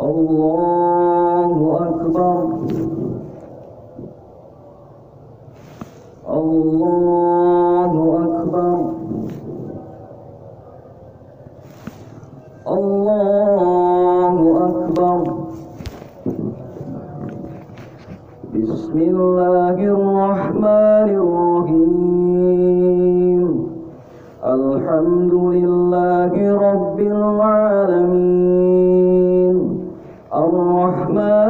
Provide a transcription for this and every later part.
الله أكبر. الله أكبر. الله أكبر. بسم الله الرحمن الرحيم. الحمد لله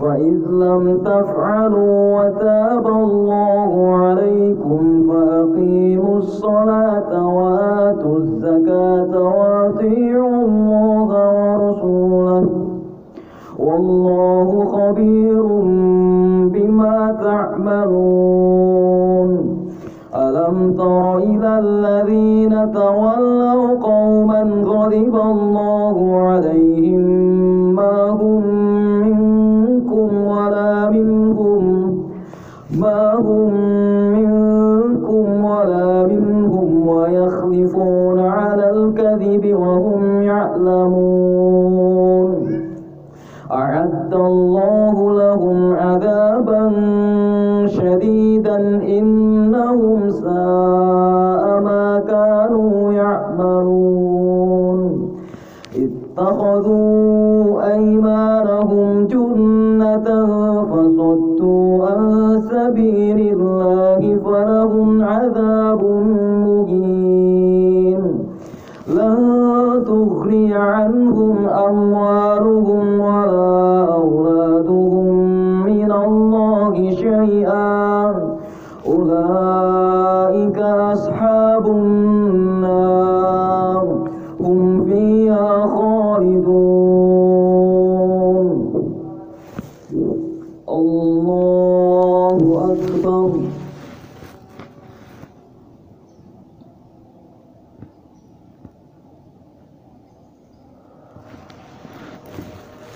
فإذ لم تفعلوا وتاب الله عليكم فأقيموا الصلاة وآتوا الزكاة وأطيعوا الله ورسوله والله خبير بما تعملون ألم تر إلى الذين تولوا ما هم منكم ولا منهم ويخلفون على الكذب وهم يعلمون أعد الله لهم عذابا شديدا إنهم ساء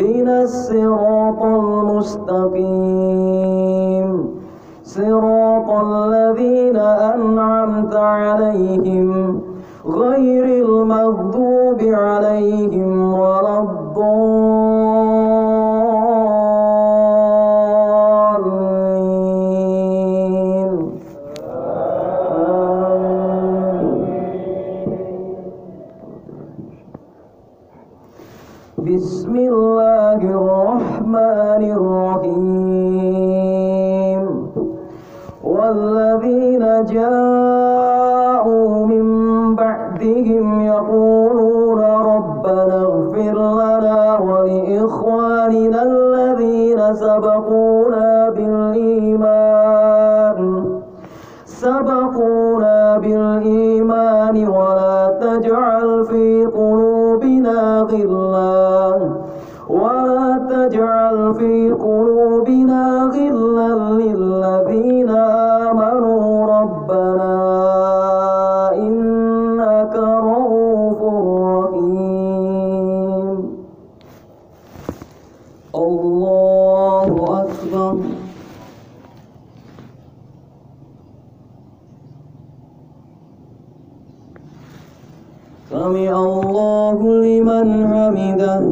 اهدنا الصراط المستقيم. صراط الذين أنعمت عليهم غير المغضوب بعدهم يقولون ربنا اغفر لنا ولإخواننا الذين سبقونا بالإيمان. سبقونا بالإيمان ولا تجعل في قلوبنا غلا